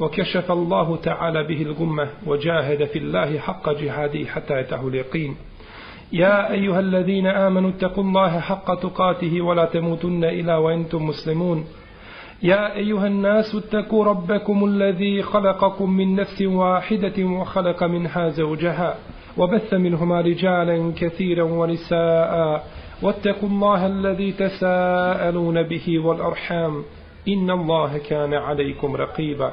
وكشف الله تعالى به الغمة وجاهد في الله حق جهاده حتى يتاه اليقين. يا أيها الذين آمنوا اتقوا الله حق تقاته ولا تموتن إلا وأنتم مسلمون. يا أيها الناس اتقوا ربكم الذي خلقكم من نفس واحدة وخلق منها زوجها وبث منهما رجالا كثيرا ونساء. واتقوا الله الذي تساءلون به والأرحام. إن الله كان عليكم رقيبا.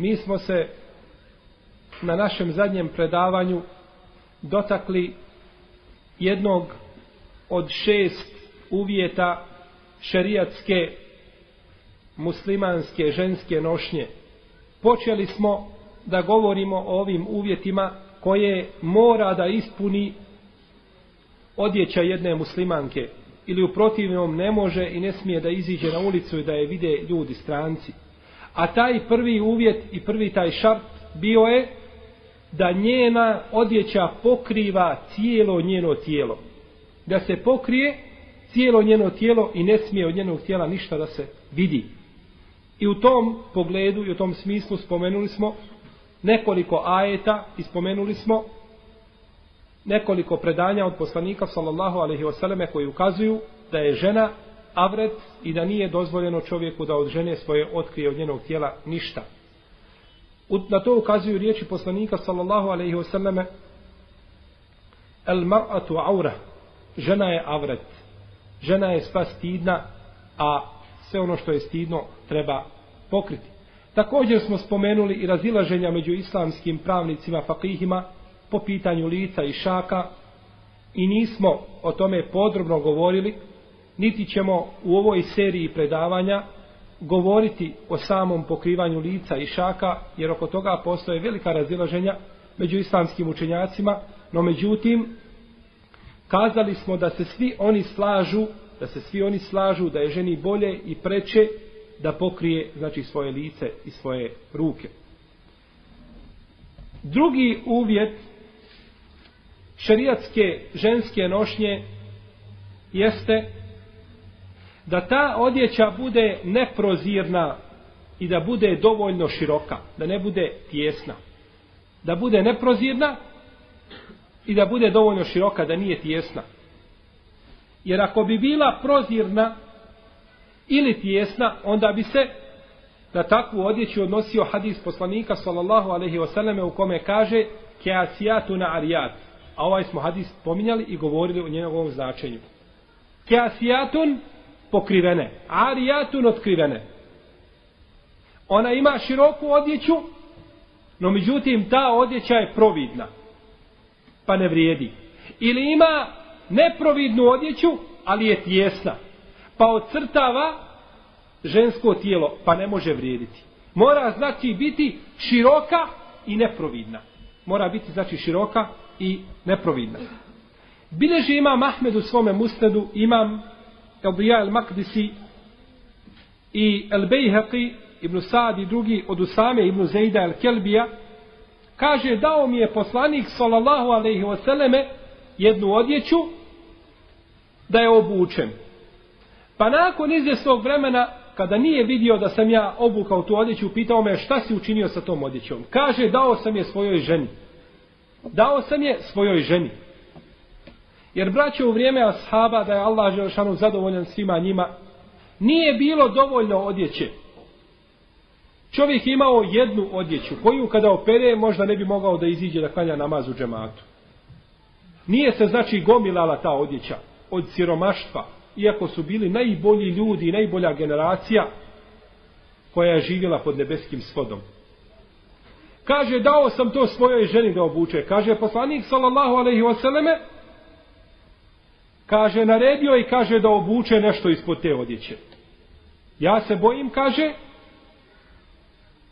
mi smo se na našem zadnjem predavanju dotakli jednog od šest uvjeta šerijatske muslimanske ženske nošnje. Počeli smo da govorimo o ovim uvjetima koje mora da ispuni odjeća jedne muslimanke ili u protivnom ne može i ne smije da iziđe na ulicu i da je vide ljudi stranci. A taj prvi uvjet i prvi taj šart bio je da njena odjeća pokriva cijelo njeno tijelo. Da se pokrije cijelo njeno tijelo i ne smije od njenog tijela ništa da se vidi. I u tom pogledu i u tom smislu spomenuli smo nekoliko ajeta i spomenuli smo nekoliko predanja od poslanika sallallahu alaihi wasallam koji ukazuju da je žena avret i da nije dozvoljeno čovjeku da od žene svoje otkrije od njenog tijela ništa. Na to ukazuju riječi poslanika sallallahu alaihi wasallame El mar'atu aura žena je avret žena je sva stidna a sve ono što je stidno treba pokriti. Također smo spomenuli i razilaženja među islamskim pravnicima fakihima po pitanju lica i šaka i nismo o tome podrobno govorili niti ćemo u ovoj seriji predavanja govoriti o samom pokrivanju lica i šaka, jer oko toga postoje velika razilaženja među islamskim učenjacima, no međutim, kazali smo da se svi oni slažu, da se svi oni slažu da je ženi bolje i preče da pokrije, znači, svoje lice i svoje ruke. Drugi uvjet šerijatske ženske nošnje jeste da ta odjeća bude neprozirna i da bude dovoljno široka, da ne bude tjesna. Da bude neprozirna i da bude dovoljno široka, da nije tjesna. Jer ako bi bila prozirna ili tjesna, onda bi se na takvu odjeću odnosio hadis poslanika sallallahu alaihi wasallam u kome kaže keasijatu na arijat. A ovaj smo hadis pominjali i govorili o njegovom značenju. Keasijatun pokrivene. Arijatun otkrivene. Ona ima široku odjeću, no međutim ta odjeća je providna. Pa ne vrijedi. Ili ima neprovidnu odjeću, ali je tjesna. Pa ocrtava žensko tijelo, pa ne može vrijediti. Mora znači biti široka i neprovidna. Mora biti znači široka i neprovidna. Bileži imam Ahmed u svome musnedu, imam Eldija el Makdisi i El Bejheqi, Ibn Sad i drugi od Usame Ibn Zejda el Kelbija, kaže dao mi je poslanik sallallahu alaihi wasallame jednu odjeću da je obučem. Pa nakon izvjesnog vremena, kada nije vidio da sam ja obukao tu odjeću, pitao me šta si učinio sa tom odjećom. Kaže, dao sam je svojoj ženi. Dao sam je svojoj ženi. Jer braće u vrijeme ashaba da je Allah Želšanu zadovoljan svima njima, nije bilo dovoljno odjeće. Čovjek imao jednu odjeću koju kada opere možda ne bi mogao da iziđe da klanja namaz u džematu. Nije se znači gomilala ta odjeća od siromaštva, iako su bili najbolji ljudi i najbolja generacija koja je živjela pod nebeskim svodom. Kaže, dao sam to svojoj ženi da obuče. Kaže, poslanik, sallallahu alaihi wasallame, kaže, naredio i kaže da obuče nešto ispod te odjeće. Ja se bojim, kaže,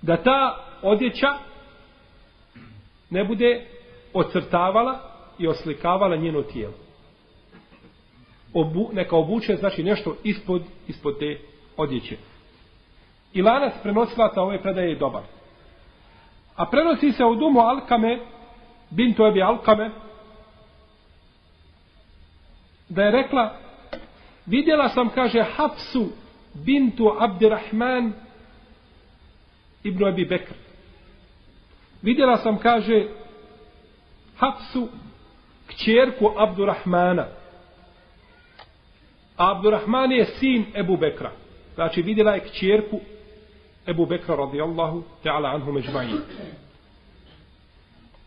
da ta odjeća ne bude ocrtavala i oslikavala njeno tijelo. Obu, neka obuče znači nešto ispod, ispod te odjeće. I lanac prenosilaca ove predaje je dobar. A prenosi se u dumu Alkame, bintu Ebi Alkame, da je rekla, vidjela sam, kaže, Hafsu bintu Abdirahman ibn Abi Bekr. Vidjela sam, kaže, Hafsu kćerku Abdurrahmana. Abdurrahman je sin Ebu Bekra. Znači vidjela je kćerku Ebu Bekra radijallahu ta'ala anhu međmajin.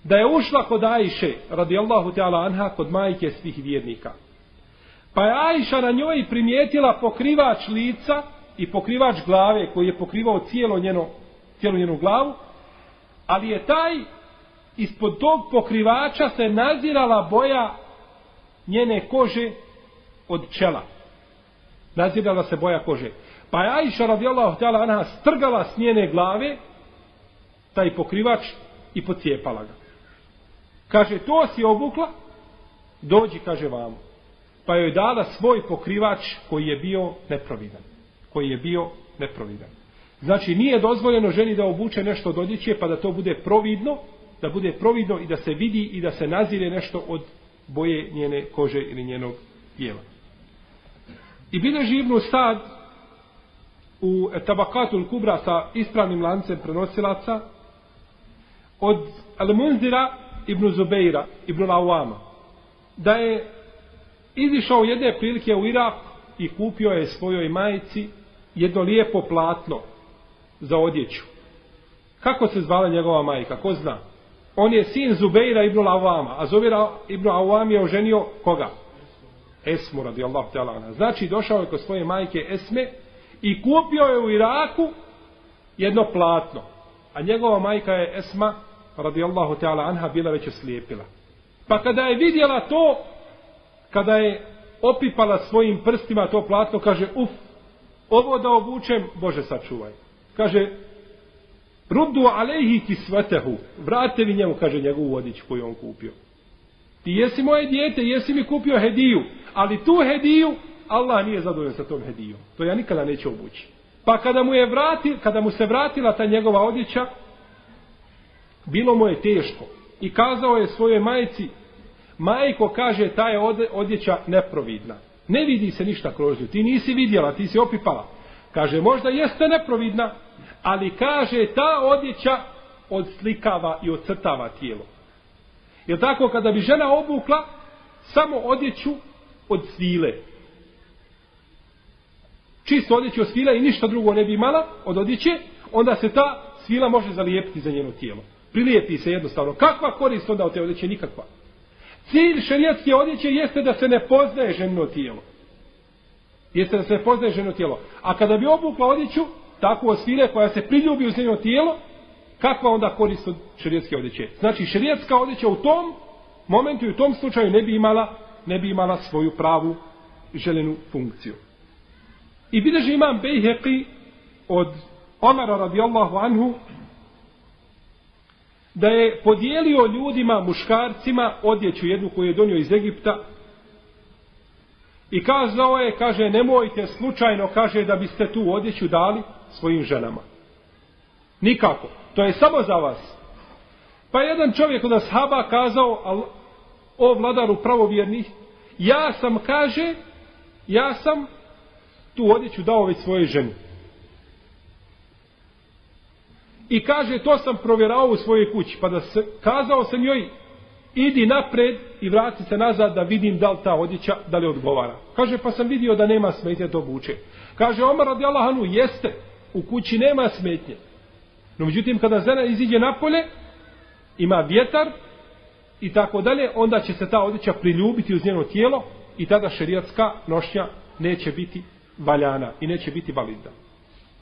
Da je ušla kod Ajše radijallahu ta'ala anha kod majke svih vjernika. Pa je Ajša na njoj primijetila pokrivač lica i pokrivač glave koji je pokrivao cijelo njeno, cijelu njenu glavu, ali je taj ispod tog pokrivača se nazirala boja njene kože od čela. Nazirala se boja kože. Pa je Aisha radijallahu ta'ala anha strgala s njene glave taj pokrivač i pocijepala ga. Kaže, to si obukla, dođi, kaže vamo. Pa joj dala svoj pokrivač koji je bio neprovidan. Koji je bio neprovidan. Znači, nije dozvoljeno ženi da obuče nešto od odjeće, pa da to bude providno, da bude providno i da se vidi i da se nazire nešto od boje njene kože ili njenog tijela. I bile živnu sad u tabakatul kubra sa ispravnim lancem prenosilaca od Al-Munzira ibn Zubeira ibn Lawama da je izišao jedne prilike u Irak i kupio je svojoj majici jedno lijepo platno za odjeću. Kako se zvala njegova majka? Ko zna? on je sin Zubeira ibn Awama, a Zubeira ibn Awam je oženio koga? Esmu radijallahu ta'ala anha. Znači došao je kod svoje majke Esme i kupio je u Iraku jedno platno. A njegova majka je Esma radijallahu ta'ala anha bila već oslijepila. Pa kada je vidjela to, kada je opipala svojim prstima to platno, kaže, uf, ovo da obučem, Bože sačuvaj. Kaže, rubdu alejhi kisvetehu. Vrate vi njemu, kaže njegovu vodić koju on kupio. Ti jesi moje dijete, jesi mi kupio hediju. Ali tu hediju, Allah nije zadovoljan sa tom hedijom. To ja nikada neću obući. Pa kada mu je vrati, kada mu se vratila ta njegova odjeća, bilo mu je teško. I kazao je svojoj majici, majko kaže, ta je odjeća neprovidna. Ne vidi se ništa kroz nju. Ti nisi vidjela, ti si opipala. Kaže, možda jeste neprovidna, ali kaže ta odjeća odslikava i ocrtava tijelo. Jer tako kada bi žena obukla samo odjeću od svile. Čisto odjeću od svila i ništa drugo ne bi imala od odjeće, onda se ta svila može zalijepiti za njeno tijelo. Prilijepi se jednostavno. Kakva korist onda od te odjeće? Nikakva. Cilj šerijatske odjeće jeste da se ne poznaje ženo tijelo. Jeste da se ne poznaje ženo tijelo. A kada bi obukla odjeću, takvu osvile koja se priljubi u njeno tijelo, kakva onda korist od šerijatske odjeće? Znači, šerijatska odjeća u tom momentu i u tom slučaju ne bi imala, ne bi imala svoju pravu željenu funkciju. I bideže imam Bejheqi od Omara radijallahu anhu da je podijelio ljudima, muškarcima, odjeću jednu koju je donio iz Egipta i kazao je, kaže, nemojte slučajno, kaže, da biste tu odjeću dali svojim ženama. Nikako. To je samo za vas. Pa jedan čovjek od ashaba kazao, o vladaru pravovjernih, ja sam, kaže, ja sam tu odjeću dao već svoje ženi. I kaže, to sam provjerao u svojoj kući. Pa da se, kazao sam joj, idi napred i vrati se nazad da vidim da li ta odjeća, da li odgovara. Kaže, pa sam vidio da nema smetnje to buče. Kaže, Omar radi Allahanu, jeste, u kući nema smetnje. No međutim, kada žena iziđe napolje, ima vjetar i tako dalje, onda će se ta odjeća priljubiti uz njeno tijelo i tada šerijatska nošnja neće biti valjana i neće biti validna.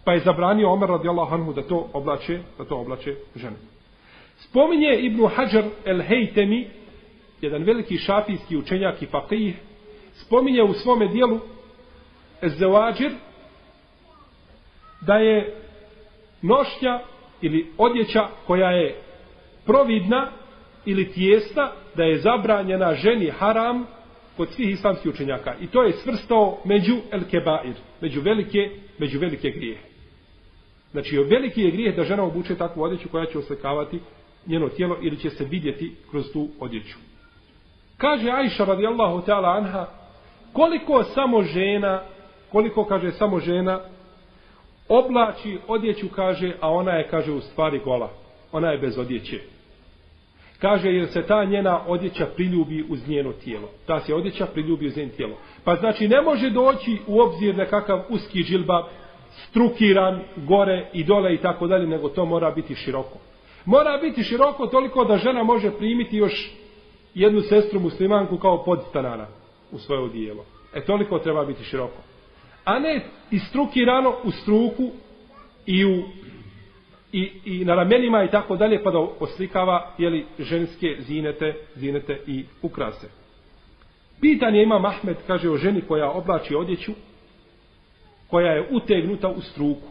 Pa je zabranio Omer radijallahu anhu da to oblače, da to oblače žene. Spominje Ibnu Hajar el Hejtemi, jedan veliki šafijski učenjak i faqih, spominje u svome dijelu Ezevađir da je nošnja ili odjeća koja je providna ili tijesta da je zabranjena ženi haram kod svih islamskih učenjaka. I to je svrstao među el kebair, među velike, među velike grijehe. Znači, veliki je grijeh da žena obuče takvu odjeću koja će oslikavati njeno tijelo ili će se vidjeti kroz tu odjeću. Kaže Aisha radijallahu ta'ala anha, koliko samo žena, koliko kaže samo žena, oblači odjeću, kaže, a ona je, kaže, u stvari gola. Ona je bez odjeće. Kaže, jer se ta njena odjeća priljubi uz njeno tijelo. Ta se odjeća priljubi uz njeno tijelo. Pa znači, ne može doći u obzir nekakav uski žilbab, strukiran, gore i dole i tako dalje, nego to mora biti široko. Mora biti široko toliko da žena može primiti još jednu sestru muslimanku kao podstanara u svoje odijelo. E toliko treba biti široko. A ne istrukirano u struku i u i, i na ramenima i tako dalje pa da oslikava jeli, ženske zinete, zinete i ukrase. Pitanje ima Mahmed, kaže o ženi koja oblači odjeću koja je utegnuta u struku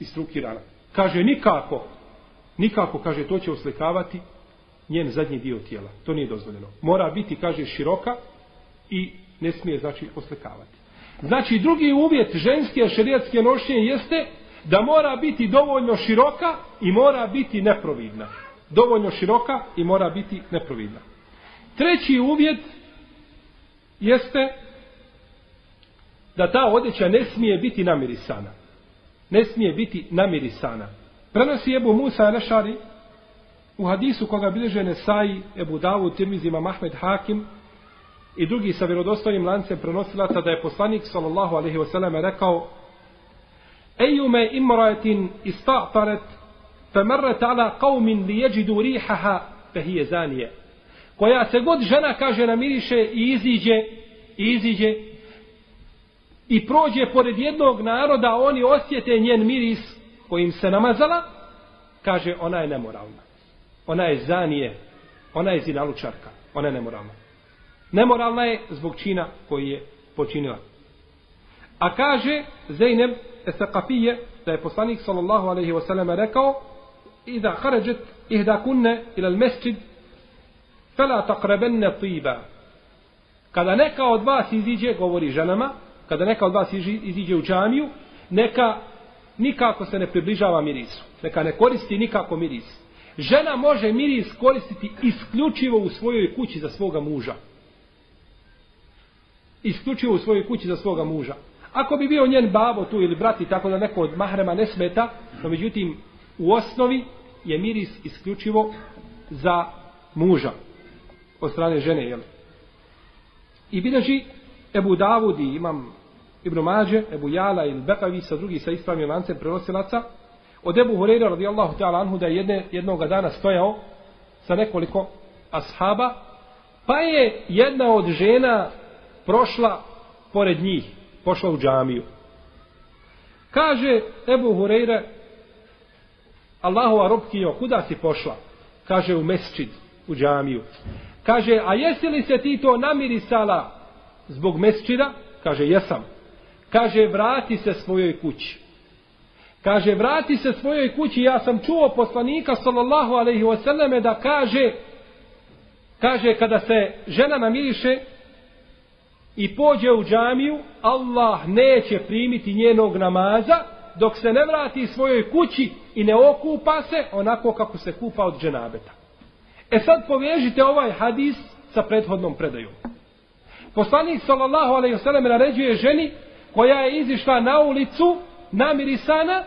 i. Kaže nikako, nikako, kaže, to će oslikavati njen zadnji dio tijela. To nije dozvoljeno. Mora biti, kaže, široka i ne smije, znači, oslikavati. Znači, drugi uvjet ženske šerijatske nošnje jeste da mora biti dovoljno široka i mora biti neprovidna. Dovoljno široka i mora biti neprovidna. Treći uvjet jeste da ta odjeća ne smije biti namirisana. Ne smije biti namirisana. Prenosi Ebu Musa Rešari u hadisu koga bilježe Nesai, Ebu Davud, Tirmizima, Mahmed Hakim i drugi sa vjerodostojnim lancem prenosilaca da je poslanik sallallahu alaihi wasallam rekao Ejume imratin ista'taret femerret ala qavmin li jeđidu rihaha fehije zanije. Koja se god žena kaže namiriše i iziđe i iziđe i prođe pored jednog naroda, oni osjete njen miris kojim se namazala, kaže ona je nemoralna. Ona je zanije, ona je zinalučarka, ona je nemoralna. Nemoralna je zbog čina koji je počinila. A kaže Zeynep Esakafije da je poslanik sallallahu alaihi wasallam rekao Iza haređet ihda kunne ila mesčid fela takrebenne tiba. Kada neka od vas iziđe, govori ženama, kada neka od vas iziđe u džamiju, neka nikako se ne približava mirisu. Neka ne koristi nikako miris. Žena može miris koristiti isključivo u svojoj kući za svoga muža. Isključivo u svojoj kući za svoga muža. Ako bi bio njen babo tu ili brati tako da neko od mahrema ne smeta, no međutim u osnovi je miris isključivo za muža od strane žene. Jel? I bileži Ebu Davudi, imam Ibn Mađe, Ebu Jala ili Bekavi sa drugi sa ispravnim lancem prenosilaca, od Ebu Hureyra radijallahu ta'ala anhu da je jedne, jednog dana stojao sa nekoliko ashaba, pa je jedna od žena prošla pored njih, pošla u džamiju. Kaže Ebu Hureyre, Allahova robkinjo, kuda si pošla? Kaže u mesčid, u džamiju. Kaže, a jesi li se ti to namirisala zbog mesčida? Kaže, jesam. Kaže, vrati se svojoj kući. Kaže, vrati se svojoj kući. Ja sam čuo poslanika, sallallahu alaihi wasallame, da kaže, kaže, kada se žena namiriše i pođe u džamiju, Allah neće primiti njenog namaza, dok se ne vrati svojoj kući i ne okupa se onako kako se kupa od dženabeta. E sad povežite ovaj hadis sa prethodnom predajom. Poslanik sallallahu alejhi ve sellem naređuje ženi koja je izišla na ulicu namirisana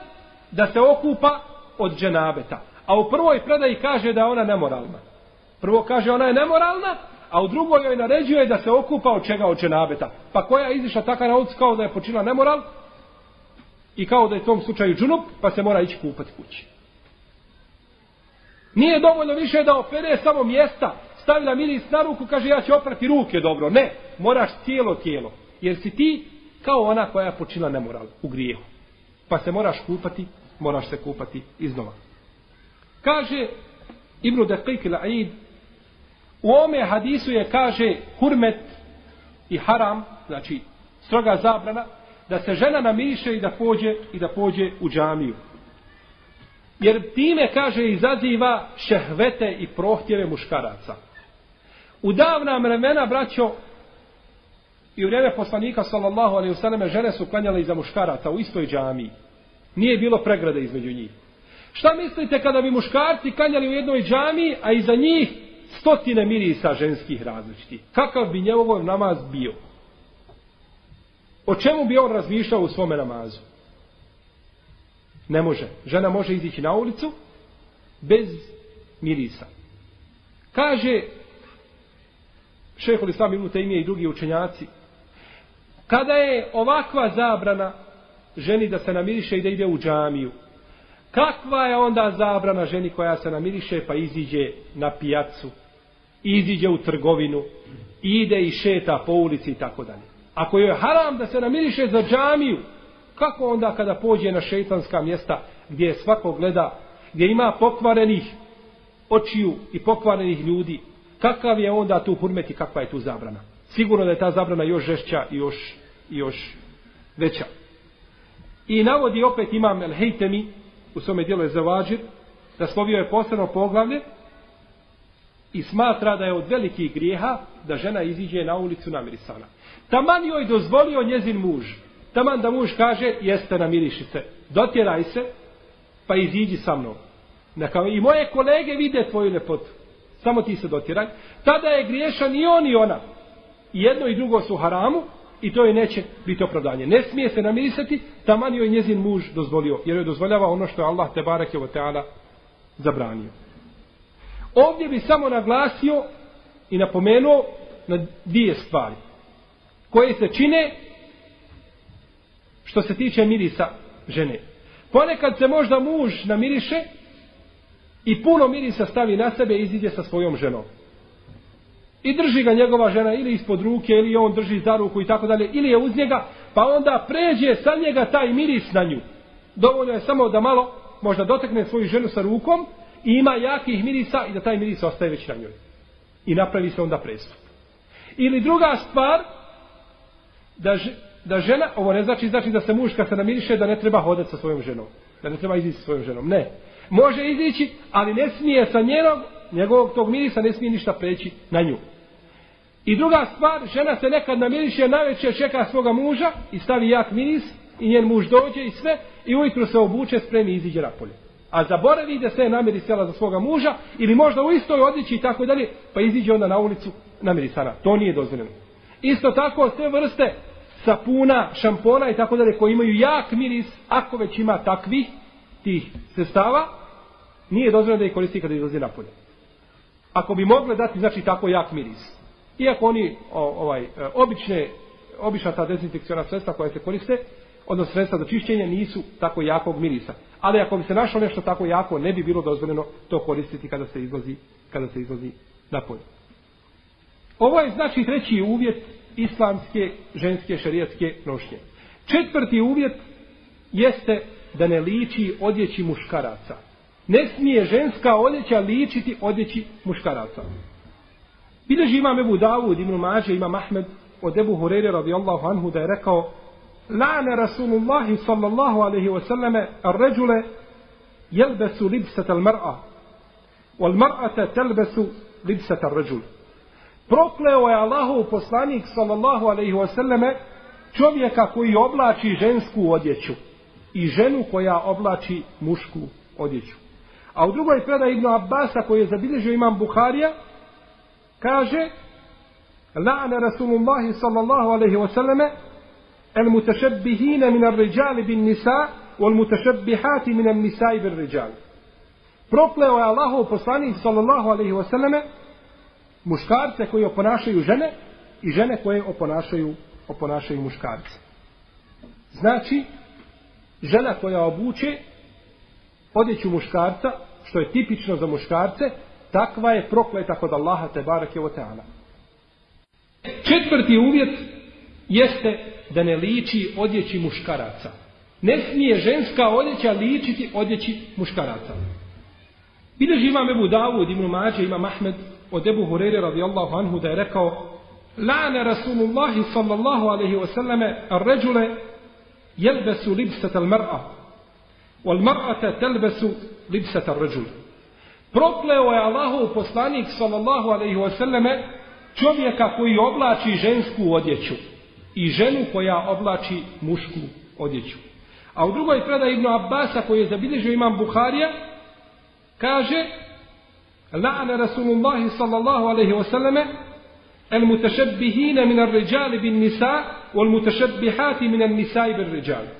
da se okupa od dženabeta. A u prvoj predaji kaže da ona nemoralna. Prvo kaže ona je nemoralna, a u drugoj joj naređuje da se okupa od čega od dženabeta. Pa koja je izišla taka na ulicu kao da je počila nemoral i kao da je u tom slučaju džunup, pa se mora ići kupati kući. Nije dovoljno više da opere samo mjesta, stavila miris na ruku, kaže ja ću oprati ruke dobro. Ne, moraš cijelo tijelo. Jer si ti kao ona koja je počila nemoral u grijehu. Pa se moraš kupati, moraš se kupati iznova. Kaže Ibnu Dekik il-Aid, u ome hadisu je kaže hurmet i haram, znači stroga zabrana, da se žena namiriše i da pođe i da pođe u džamiju. Jer time, kaže, izaziva šehvete i prohtjeve muškaraca. U davna vremena, braćo, i u vrijeme poslanika, sallallahu alaihi vseleme, žene su klanjale iza muškaraca u istoj džamiji. Nije bilo pregrade između njih. Šta mislite kada bi muškarci klanjali u jednoj džamiji, a iza njih stotine mirisa ženskih različitih? Kakav bi njegov namaz bio? O čemu bi on razmišljao u svome namazu? Ne može. Žena može izići na ulicu bez mirisa. Kaže šehol Islam Ibn Taymije i drugi učenjaci. Kada je ovakva zabrana ženi da se namiriše i da ide u džamiju kakva je onda zabrana ženi koja se namiriše pa iziđe na pijacu iziđe u trgovinu ide i šeta po ulici i tako dalje? Ako je haram da se namiriše za džamiju Kako onda kada pođe na šeitanska mjesta gdje svako gleda, gdje ima pokvarenih očiju i pokvarenih ljudi, kakav je onda tu hurmet i kakva je tu zabrana? Sigurno da je ta zabrana još žešća i još, još veća. I navodi opet imam El Hejtemi, u svome dijelu je zavađir, da slovio je posebno poglavlje i smatra da je od velikih grijeha da žena iziđe na ulicu namirisana. Taman joj dozvolio njezin muž, Taman da muž kaže, jeste namiriši se, dotjeraj se, pa iziđi sa mnom. Neka i moje kolege vide tvoju lepotu. Samo ti se dotiraj. Tada je griješan i on i ona. I jedno i drugo su haramu i to je neće biti opravdanje. Ne smije se namirisati, taman joj njezin muž dozvolio. Jer joj dozvoljava ono što je Allah te barak je teala zabranio. Ovdje bi samo naglasio i napomenuo na dvije stvari koje se čine što se tiče mirisa žene. Ponekad se možda muž namiriše i puno mirisa stavi na sebe i iziđe sa svojom ženom. I drži ga njegova žena ili ispod ruke ili on drži za ruku i tako dalje ili je uz njega pa onda pređe sa njega taj miris na nju. Dovoljno je samo da malo možda dotekne svoju ženu sa rukom i ima jakih mirisa i da taj miris ostaje već na njoj. I napravi se onda prestup. Ili druga stvar da da žena, ovo ne znači, znači da se muž kad se namiriše da ne treba hodati sa svojom ženom. Da ne treba izići sa svojom ženom. Ne. Može izići, ali ne smije sa njenog, njegovog tog mirisa ne smije ništa preći na nju. I druga stvar, žena se nekad namiriše, najveće čeka svoga muža i stavi jak miris i njen muž dođe i sve i ujutru se obuče, spremi i iziđe napolje. A zaboravi da se je namirisala za svoga muža ili možda u istoj odjeći i tako dalje, pa iziđe onda na ulicu namirisana. To nije dozvoljeno. Isto tako, sve vrste sapuna, šampona i tako dalje koji imaju jak miris, ako već ima takvih tih sestava, nije dozvoljeno da ih koristi kada izlazi napolje. Ako bi mogle dati, znači, tako jak miris. Iako oni, o, ovaj, e, obične, obična ta dezinfekciona sredstva koja se koriste, odnosno sredstva za čišćenje, nisu tako jakog mirisa. Ali ako bi se našlo nešto tako jako, ne bi bilo dozvoljeno to koristiti kada se izlazi, kada se izlazi napolje. Ovo je znači treći uvjet islamske ženske šarijatske nošnje. Četvrti uvjet jeste da ne liči odjeći muškaraca. Ne smije ženska odjeća ličiti odjeći muškaraca. Bileži imam Ebu Davud, Ibn Mađe, imam Ahmed od Ebu Hureyre radijallahu anhu da je rekao La'ne Rasulullahi sallallahu alaihi wasallame ar ređule jelbesu libsata al mar'a wal mar'ata telbesu libsata ar ređule prokleo je Allahov poslanik sallallahu alaihi wasallame čovjeka koji oblači žensku odjeću i ženu koja oblači mušku odjeću. A u drugoj predaji Ibn Abbasa koji je zabilježio imam Buharija kaže La'ana Rasulullah sallallahu alaihi wa sallame el mutashabbihina min ar-rijal bin nisa wal mutashabbihati min nisa i bin rijal. Prokleo je Allahov poslanik sallallahu alaihi wa sallame muškarce koji oponašaju žene i žene koje oponašaju, oponašaju muškarce. Znači, žena koja obuče odjeću muškarca, što je tipično za muškarce, takva je prokleta kod Allaha te barake o teala. Četvrti uvjet jeste da ne liči odjeći muškaraca. Ne smije ženska odjeća ličiti odjeći muškaraca. Bileži imam Ebu Davud, Ibn Mađe, imam Ahmed, od Ebu Hurere radijallahu anhu da je rekao Lana Rasulullahi sallallahu alaihi wasallame ar ređule jelbesu libsat al mar'a wal mar'ata talbasu libsat ar-rajul. Prokleo je Allahov poslanik sallallahu alejhi ve selleme čovjeka koji oblači žensku odjeću i ženu koja oblači mušku odjeću. A u drugoj predaj Ibn Abbasa koji je zabilježio imam Buharija, kaže La'ana Rasulullahi sallallahu alaihi wa sallame el mutešebbihine min ar ređali bin nisa wal mutešebbihati min ar nisa i bin ređali.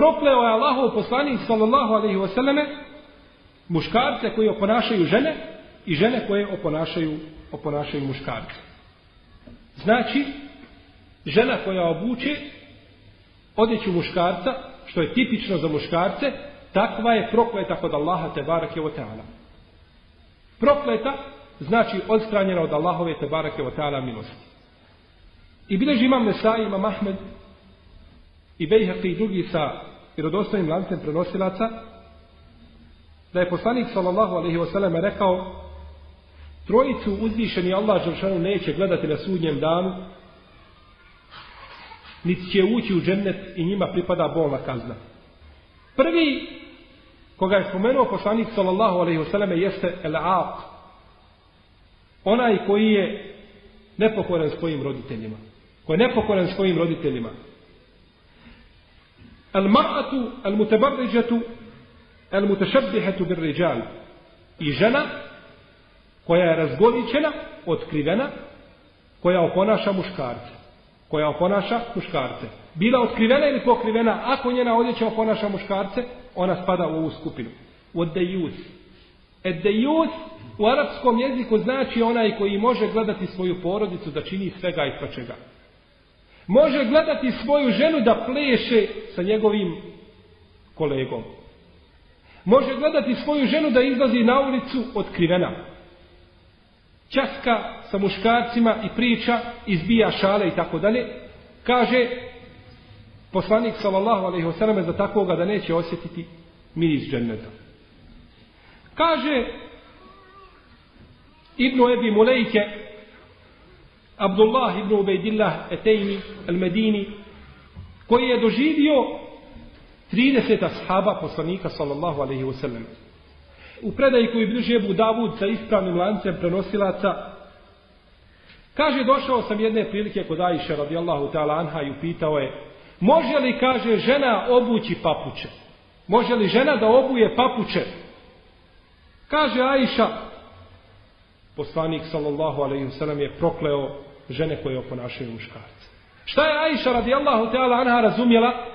Prokleo je Allahov poslanik sallallahu alaihi wa sallame muškarce koji oponašaju žene i žene koje oponašaju, oponašaju muškarce. Znači, žena koja obuče odjeću muškarca, što je tipično za muškarce, takva je prokleta kod Allaha te barake o ta'ala. Prokleta znači odstranjena od Allahove te barake o ta'ala milosti. I bileži imam Nesa, imam Ahmed i Bejhaqi i drugi sa vjerodostojnim lancem prenosilaca, da je poslanik sallallahu alaihi wasallam rekao trojicu uzvišeni Allah Žršanu neće gledati na sudnjem danu niti će ući u džennet i njima pripada bolna kazna. Prvi koga je spomenuo poslanik sallallahu alaihi wasallam jeste el-aq. Onaj koji je nepokoran svojim roditeljima. Koji je nepokoran svojim roditeljima. Al-mar'atu, al-mutabarrijatu al-mutashabbihatu bir-rijal. I žena koja je razgoličena, otkrivena, koja oponaša muškarce koja oponaša muškarce. Bila otkrivena ili pokrivena, ako njena odjeća oponaša muškarce, ona spada u ovu skupinu. Od dejus. Et dejus u arapskom jeziku znači onaj koji može gledati svoju porodicu da čini svega i svačega. Može gledati svoju ženu da pleše sa njegovim kolegom. Može gledati svoju ženu da izlazi na ulicu otkrivena časka sa muškarcima i priča, izbija šale i tako dalje, kaže poslanik sallallahu alejhi ve selleme za takvoga da neće osjetiti miris dženneta. Kaže Ibnu Ebi Mulejke Abdullah ibn Ubejdillah Etejmi al-Medini koji je doživio 30 ashaba poslanika sallallahu alaihi wa sallam u predaji koji bliže Ebu Davud sa ispravnim lancem prenosilaca, kaže, došao sam jedne prilike kod Aisha radijallahu ta'ala anha i upitao je, može li, kaže, žena obući papuče? Može li žena da obuje papuče? Kaže Aisha, poslanik sallallahu alaihi wasallam je prokleo žene koje oponašaju muškarce. Šta je Aisha radijallahu ta'ala anha razumjela?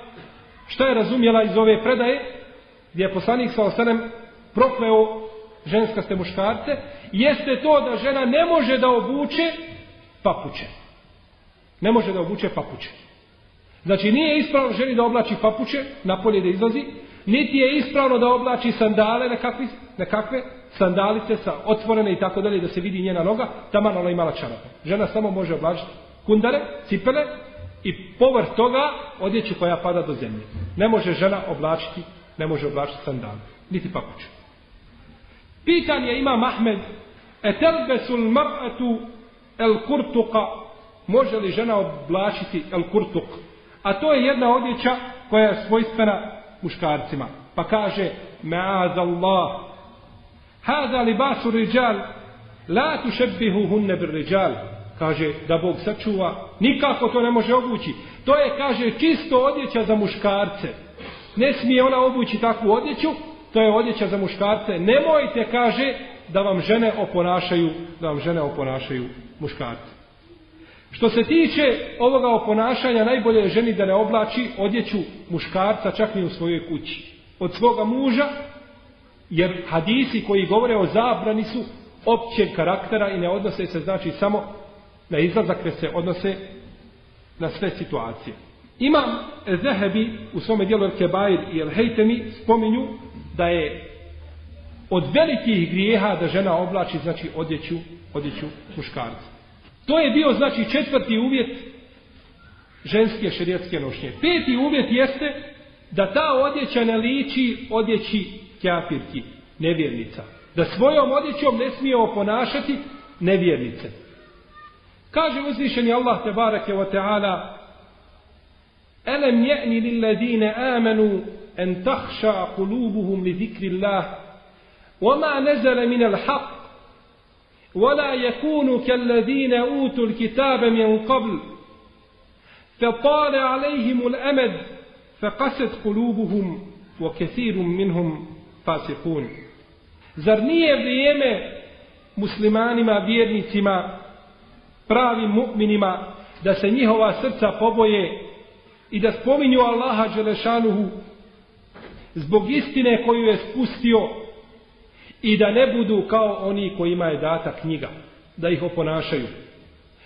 Šta je razumjela iz ove predaje? Gdje je poslanik sallallahu osanem prokleo ženska ste muškarce, jeste to da žena ne može da obuče papuče. Ne može da obuče papuče. Znači nije ispravno ženi da oblači papuče, napolje da izlazi, niti je ispravno da oblači sandale, nekakve, nekakve sandalice sa otvorene i tako dalje, da se vidi njena noga, tamo ona imala čarape. Žena samo može oblačiti kundare, cipele i povrh toga odjeću koja pada do zemlje. Ne može žena oblačiti, ne može oblačiti sandale, niti papuče. Pitan je imam Ahmed, etelbesul mar'atu el kurtuka, može li žena oblačiti el kurtuk? A to je jedna odjeća koja je svojstvena muškarcima. Pa kaže, ma'az Allah, hada libasu riđal, la tu šebbihu hunne bir riđal. Kaže, da Bog sačuva, nikako to ne može obući. To je, kaže, čisto odjeća za muškarce. Ne smije ona obući takvu odjeću, to je odjeća za muškarce. Nemojte, kaže, da vam žene oponašaju, da vam žene oponašaju muškarce. Što se tiče ovoga oponašanja, najbolje je ženi da ne oblači odjeću muškarca čak i u svojoj kući. Od svoga muža, jer hadisi koji govore o zabrani su općeg karaktera i ne odnose se znači samo na izlazak, već se odnose na sve situacije. Imam Zehebi u svome dijelu El Kebair i El Hejtemi spominju da je od velikih grijeha da žena oblači, znači, odjeću, odjeću muškarca. To je bio znači četvrti uvjet ženske šerijatske nošnje. Peti uvjet jeste da ta odjeća ne liči odjeći kafirki, nevjernica. Da svojom odjećom ne smije oponašati nevjernice. Kaže uzvišeni Allah te barake wa ta'ala Elem je'ni lilladine amanu en tahša kulubuhum li zikri Allah nazala min al-haq" ولا يكونوا كالذين أوتوا الكتاب من قبل فطال عليهم الأمد فقست قلوبهم وكثير منهم فاسقون Zar nije vrijeme muslimanima, vjernicima, pravim mu'minima, da se njihova srca poboje i da spominju Allaha Đelešanuhu zbog istine koju je spustio i da ne budu kao oni kojima je data knjiga, da ih oponašaju.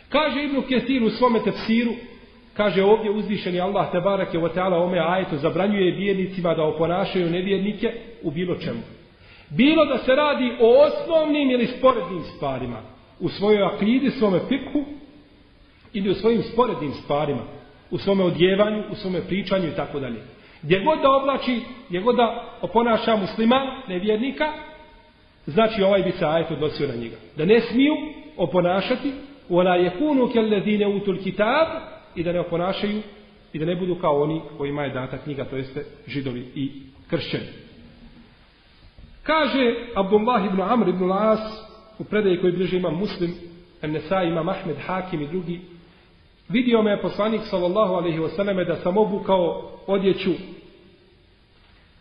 Kaže Ibnu Kesir u svome tefsiru, kaže ovdje uzvišeni Allah te barake wa teala ome ajetu zabranjuje vjernicima da oponašaju nevjernike u bilo čemu. Bilo da se radi o osnovnim ili sporednim stvarima, u svojoj akidi, svome fikhu, ili u svojim sporednim stvarima, u svome odjevanju, u svome pričanju i tako dalje. Gdje god da oblači, gdje god da oponaša muslima, nevjernika, znači ovaj bi se ajet odnosio na njega. Da ne smiju oponašati, ona je kunu kelledine utul kitab, i da ne oponašaju, i da ne budu kao oni kojima je data knjiga, to jeste židovi i kršćani. Kaže Abdullah ibn Amr ibn Las u predaji koji bliže ima muslim, Nesai ima Mahmed Hakim i drugi, vidio me poslanik sallallahu alaihi wasallam da sam obukao odjeću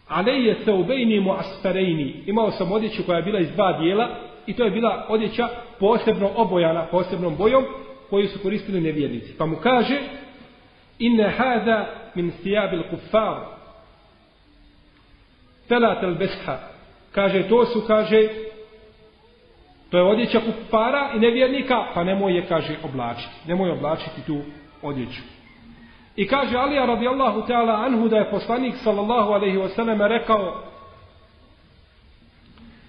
Aleje se ubejni mu asferejni. Imao sam odjeću koja je bila iz dva dijela i to je bila odjeća posebno obojana, posebnom bojom koju su koristili nevjernici. Pa mu kaže inne hada min stijabil kuffar telatel besha kaže to su kaže to je odjeća kuffara i nevjernika pa nemoj je kaže oblačiti nemoj oblačiti tu odjeću I kaže Alija radijallahu ta'ala anhu da je poslanik sallallahu alaihi wasallam rekao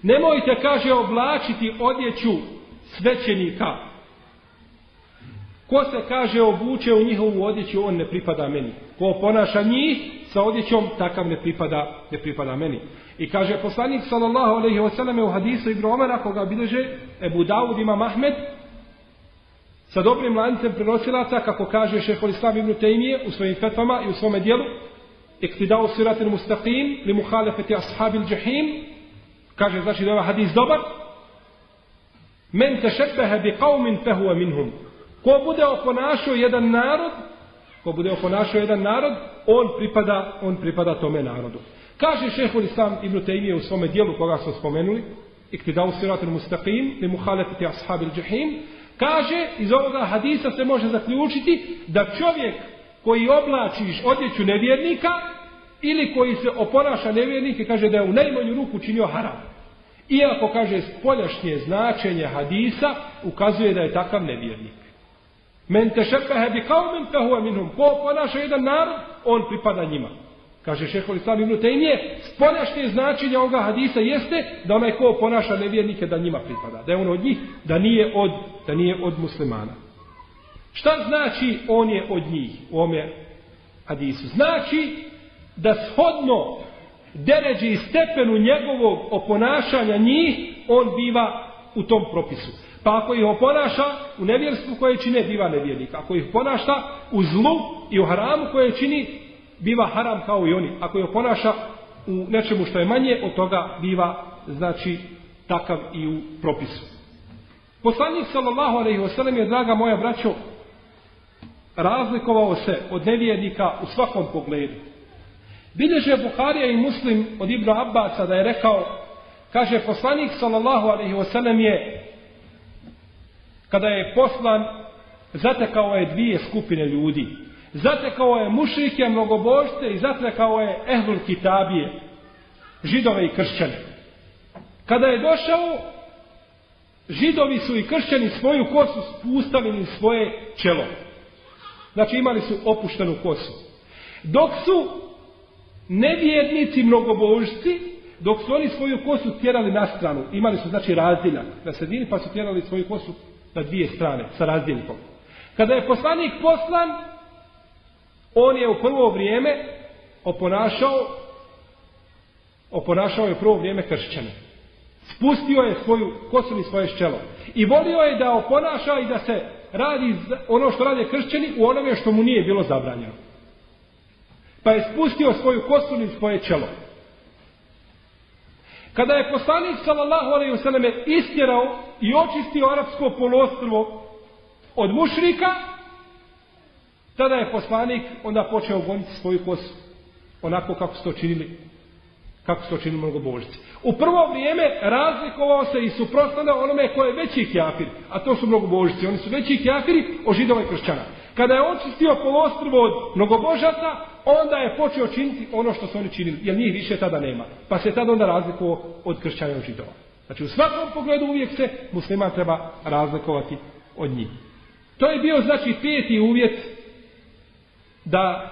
Nemojte, kaže, oblačiti odjeću svećenika. Ko se, kaže, obuče u njihovu odjeću, on ne pripada meni. Ko ponaša njih sa odjećom, takav ne pripada, ne pripada meni. I kaže poslanik sallallahu alaihi wasallam u hadisu Ibn Omara, koga bileže Ebu Dawud ima Mahmed, sa dobrim lancem prenosilaca, kako kaže šehol Islam ibn Tejmije u svojim fetvama i u svome dijelu, iktidao siratin mustaqim li muhalefeti ashabil džahim, kaže znači da je ovaj hadis dobar, men te bi qavmin fehuva minhum. Ko bude oponašao jedan narod, ko bude oponašao jedan narod, on pripada, on pripada tome narodu. Kaže šehol Islam ibn Tejmije u svome dijelu koga smo spomenuli, iktidao siratin mustaqim li muhalefeti ashabil džahim, Kaže, iz ovoga hadisa se može zaključiti da čovjek koji oblačiš odjeću nevjernika ili koji se oponaša nevjernike, kaže da je u najmanju ruku činio haram. Iako, kaže, spoljašnje značenje hadisa ukazuje da je takav nevjernik. Men te šepehe bi kaumen fehuva minhum. Ko oponaša jedan narod, on pripada njima. Kaže šehol Islam ibn Tejmije, spoljašnje značenje ovoga hadisa jeste da onaj ko ponaša nevjernike da njima pripada. Da je on od njih, da nije od, da nije od muslimana. Šta znači on je od njih u ome hadisu? Znači da shodno deređi i stepenu njegovog oponašanja njih, on biva u tom propisu. Pa ako ih oponaša u nevjerstvu koje čine, biva nevjernik. Ako ih ponaša u zlu i u haramu koje čini, biva haram kao i oni. Ako je ponaša u nečemu što je manje, od toga biva, znači, takav i u propisu. Poslanik sallallahu alaihi wasallam je, draga moja braćo, razlikovao se od nevjernika u svakom pogledu. Bileže Buharija i Muslim od Ibn Abbasa da je rekao, kaže poslanik sallallahu alaihi wasallam je, kada je poslan, zatekao je dvije skupine ljudi zatekao je mušrike, mnogobožce i zatekao je ehlul kitabije, židove i kršćane. Kada je došao, židovi su i kršćani svoju kosu spustali na svoje čelo. Znači imali su opuštenu kosu. Dok su nevjernici mnogobožci Dok su oni svoju kosu tjerali na stranu, imali su znači razdiljak na sredini, pa su tjerali svoju kosu na dvije strane, sa razdiljkom. Kada je poslanik poslan, on je u prvo vrijeme oponašao, oponašao je u prvo vrijeme kršćane. Spustio je svoju kosu i svoje ščelo. I volio je da oponaša i da se radi ono što rade kršćani u onome što mu nije bilo zabranjeno. Pa je spustio svoju kosu i svoje čelo. Kada je poslanik sallallahu alejhi ve selleme istjerao i očistio arapsko poluostrvo od mušrika, tada je poslanik onda počeo goniti svoju kosu onako kako su to činili kako su to činili mnogobožci. U prvo vrijeme razlikovao se i suprotstavljao onome ko je veći kjafir, a to su mnogobožci. Oni su veći kjafiri od židova i kršćana. Kada je očistio polostrvo od mnogobožaca, onda je počeo činiti ono što su oni činili, jer njih više tada nema. Pa se tada onda razlikovao od kršćana i židova. Znači u svakom pogledu uvijek se musliman treba razlikovati od njih. To je bio znači peti uvjet da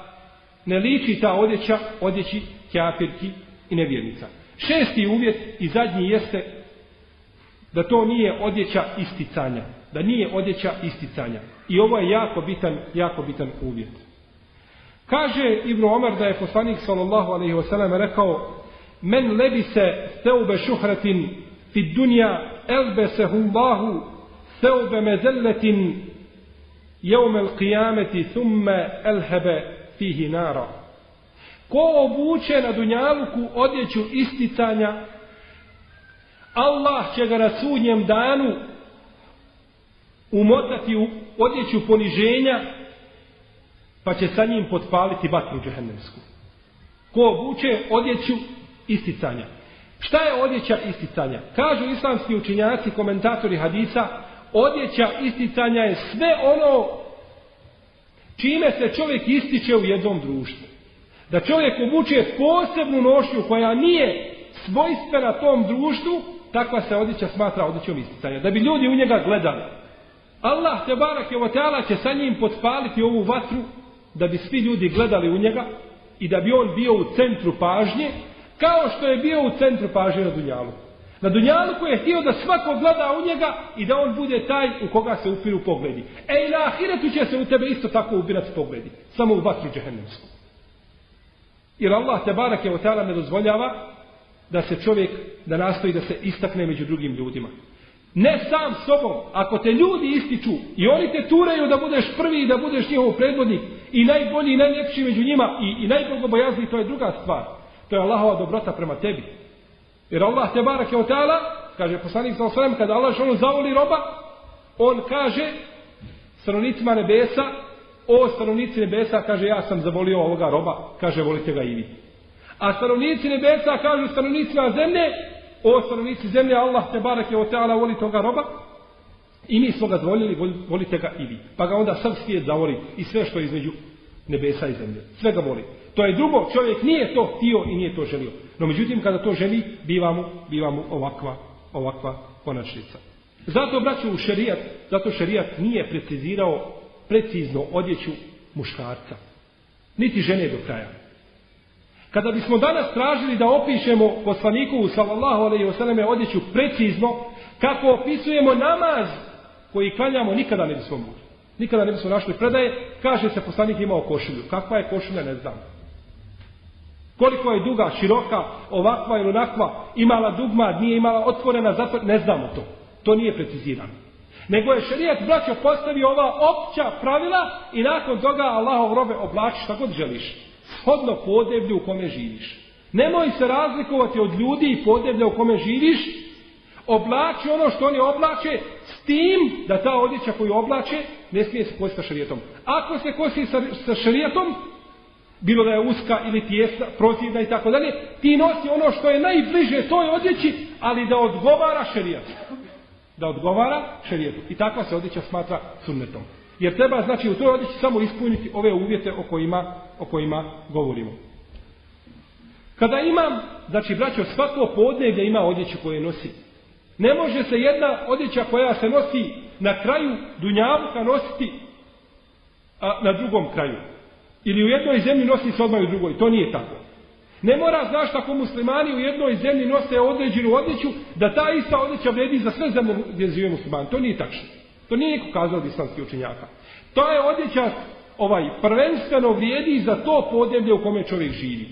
ne liči ta odjeća odjeći kjafirki i nevjernica. Šesti uvjet i zadnji jeste da to nije odjeća isticanja. Da nije odjeća isticanja. I ovo je jako bitan, jako bitan uvjet. Kaže Ibn Omar da je poslanik sallallahu alaihi wa sallam rekao Men lebi se seube šuhratin fi dunja elbesehu Allahu seube mezelletin jeumel qijameti thumme elhebe fihi nara. Ko obuče na dunjaluku odjeću isticanja, Allah će ga na sudnjem danu umotati u odjeću poniženja, pa će sa njim potpaliti vatru džehennemsku. Ko obuče odjeću isticanja. Šta je odjeća isticanja? Kažu islamski učinjaci, komentatori hadisa, odjeća isticanja je sve ono čime se čovjek ističe u jednom društvu. Da čovjek obuče posebnu nošnju koja nije svojstvena tom društvu, takva se odjeća smatra odjećom isticanja. Da bi ljudi u njega gledali. Allah te barak je će sa njim potpaliti ovu vatru da bi svi ljudi gledali u njega i da bi on bio u centru pažnje kao što je bio u centru pažnje na Dunjalu. Na Dunjalu koji je htio da svako gleda u njega i da on bude taj u koga se upiru pogledi. E i na ahiretu će se u tebe isto tako upirati pogledi. Samo u vatru džehennemsku. Jer Allah te barak je ne dozvoljava da se čovjek da nastoji da se istakne među drugim ljudima. Ne sam sobom. Ako te ljudi ističu i oni te turaju da budeš prvi i da budeš njihov predvodnik i najbolji i najljepši među njima i, i najbogobojazniji, to je druga stvar. To je Allahova dobrota prema tebi. Jer Allah te barak je o kaže poslanik sa osvrem, kada Allah što zavoli roba, on kaže stanovnicima nebesa, o stanovnici nebesa, kaže ja sam zavolio ovoga roba, kaže volite ga i vi. A stanovnici nebesa kažu stanovnicima zemlje, o stanovnici zemlje, Allah te barak je o voli toga roba, i mi smo ga zvoljili, volite ga i vi. Pa ga onda sam svijet zavoli i sve što je između nebesa i zemlje. Sve ga voli. To je drugo, čovjek nije to htio i nije to želio. No međutim, kada to želi, biva mu, biva mu ovakva, ovakva konačnica. Zato, braću, u šerijat, zato šerijat nije precizirao precizno odjeću muškarca. Niti žene do kraja. Kada bismo danas tražili da opišemo poslaniku sallallahu alejhi ve selleme odjeću precizno, kako opisujemo namaz koji klanjamo, nikada ne bismo mogli. Nikada ne bismo našli predaje, kaže se poslanik imao košulju. Kakva je košulja, ne znam. Koliko je duga, široka, ovakva ili onakva, imala dugma, nije imala otvorena, zato ne znamo to. To nije precizirano. Nego je šerijat braćo postavio ova opća pravila i nakon toga Allahov robe oblači šta god želiš. Shodno podeblju u kome živiš. Nemoj se razlikovati od ljudi i podeblja u kome živiš. Oblači ono što oni oblače s tim da ta odjeća koju oblače ne smije se kositi sa šarijetom. Ako se kosi sa, sa šarijetom, bilo da je uska ili tijesa, prozirna i tako dalje, ti nosi ono što je najbliže toj odjeći, ali da odgovara šerijatu. Da odgovara šerijetu. I takva se odjeća smatra sunnetom. Jer treba, znači, u toj odjeći samo ispuniti ove uvjete o kojima, o kojima govorimo. Kada imam, znači, braćo, svako podneblje ima odjeću koje nosi. Ne može se jedna odjeća koja se nosi na kraju dunjavuka nositi a, na drugom kraju. Ili u jednoj zemlji nosi se odmah u drugoj. To nije tako. Ne mora znaš tako muslimani u jednoj zemlji nose određenu odjeću, da ta ista odjeća vredi za sve zemlje gdje žive muslimani. To nije tačno. To nije niko kazao od islamskih učenjaka. To je odjeća ovaj prvenstveno vrijedi za to podneblje u kome čovjek živi.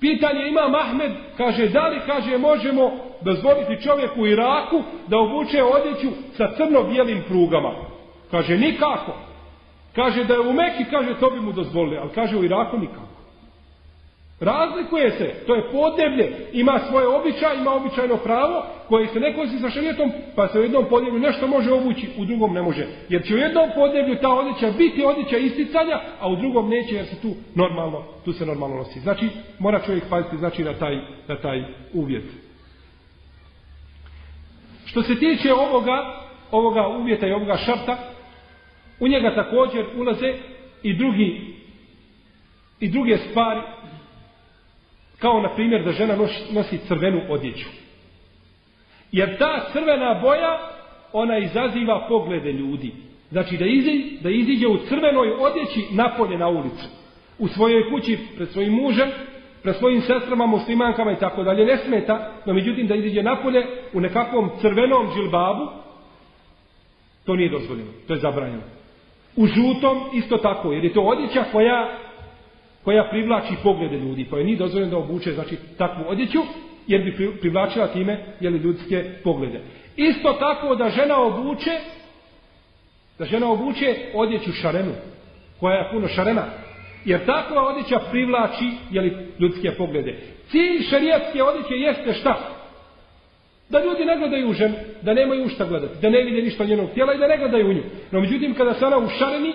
Pitanje ima Mahmed, kaže, da li, kaže, možemo dozvoliti čovjeku u Iraku da obuče odjeću sa crno-bijelim prugama? Kaže, nikako. Kaže, da je u Meki, kaže, to bi mu dozvolili, ali kaže, u Iraku nikako. Razlikuje se, to je podneblje, ima svoje običaje, ima običajno pravo, koje se neko si sa šarijetom, pa se u jednom podneblju nešto može obući, u drugom ne može. Jer će u jednom podneblju ta odjeća biti odjeća isticanja, a u drugom neće jer se tu normalno, tu se normalno nosi. Znači, mora čovjek paziti znači, na, taj, na taj uvjet. Što se tiče ovoga, ovoga uvjeta i ovoga šarta, u njega također ulaze i drugi i druge stvari Kao na primjer da žena nosi crvenu odjeću. Jer ta crvena boja, ona izaziva poglede ljudi. Znači da iziđe, da iziđe u crvenoj odjeći napolje na ulicu. U svojoj kući, pred svojim mužem, pred svojim sestrama, muslimankama i tako dalje. Ne smeta, no međutim da iziđe napolje u nekakvom crvenom džilbabu, to nije dozvoljeno. To je zabranjeno. U žutom isto tako, jer je to odjeća koja koja privlači poglede ljudi, pa koja nije dozvoljeno da obuče znači, takvu odjeću, jer bi privlačila time jeli, ljudske poglede. Isto tako da žena obuče, da žena obuče odjeću šarenu, koja je puno šarena, jer takva odjeća privlači jeli, ljudske poglede. Cilj šarijatske odjeće jeste šta? Da ljudi ne gledaju u ženu, da nemaju u šta gledati, da ne vide ništa njenog tijela i da ne gledaju u nju. No međutim, kada se ona u šareni,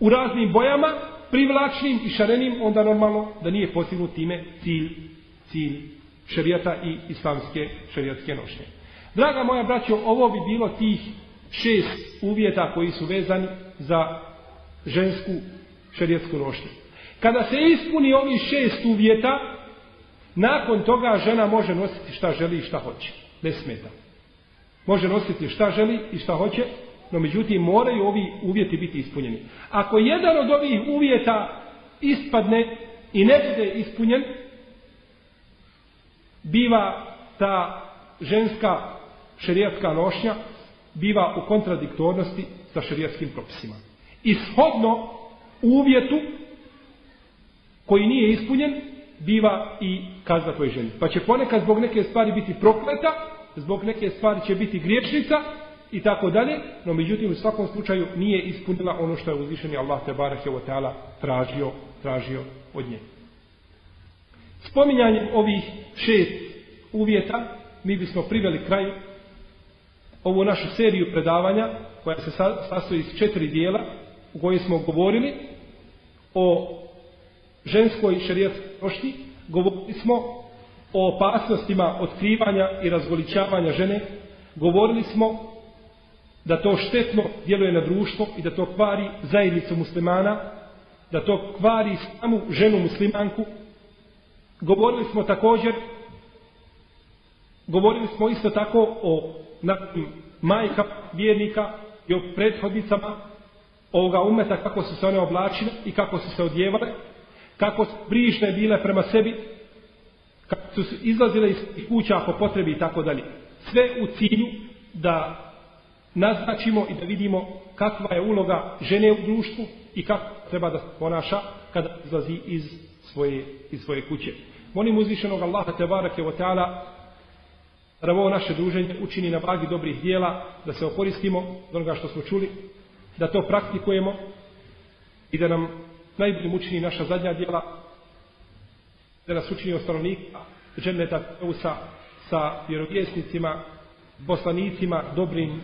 u raznim bojama, privlačnim i šarenim, onda normalno da nije postignut time cilj, cilj šerijata i islamske šerijatske nošnje. Draga moja braćo, ovo bi bilo tih šest uvjeta koji su vezani za žensku šerijatsku nošnju. Kada se ispuni ovi šest uvjeta, nakon toga žena može nositi šta želi i šta hoće. Bez smeta. Može nositi šta želi i šta hoće, No međutim, moraju ovi uvjeti biti ispunjeni. Ako jedan od ovih uvjeta ispadne i ne bude ispunjen, biva ta ženska šerijatska nošnja biva u kontradiktornosti sa šerijatskim propisima. I shodno uvjetu koji nije ispunjen, biva i kazna toj ženi. Pa će ponekad zbog neke stvari biti prokleta, zbog neke stvari će biti griješnica, i tako dalje, no međutim u svakom slučaju nije ispunila ono što je uzvišeni Allah te barake o teala tražio, tražio od nje. Spominjanjem ovih šest uvjeta mi bismo priveli kraj ovu našu seriju predavanja koja se sastoji iz četiri dijela u kojoj smo govorili o ženskoj šerijatskoj prošti, govorili smo o opasnostima otkrivanja i razgoličavanja žene, govorili smo da to štetno djeluje na društvo i da to kvari zajednicu muslimana, da to kvari samu ženu muslimanku. Govorili smo također, govorili smo isto tako o majka vjernika i o prethodnicama ovoga umeta, kako su se one oblačile i kako su se odjevale, kako su brižne bile prema sebi, kako su izlazile iz kuća po potrebi i tako dalje. Sve u cilju da naznačimo i da vidimo kakva je uloga žene u društvu i kako treba da se ponaša kada izlazi iz svoje, iz svoje kuće. Molim uzvišenog Allaha te barake o teala da ovo naše druženje učini na vagi dobrih dijela, da se okoristimo od onoga što smo čuli, da to praktikujemo i da nam najboljim učini naša zadnja djela, da nas učini stanovnika dženneta sa, sa vjerovjesnicima, poslanicima, dobrim,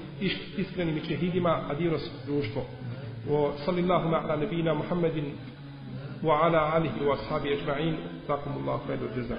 iskrenim i čehidima, a divno društvo. Wa sallallahu ala nebina Muhammedin wa ala alihi wa ashabi ajma'in. Takumullahu khairu jazak.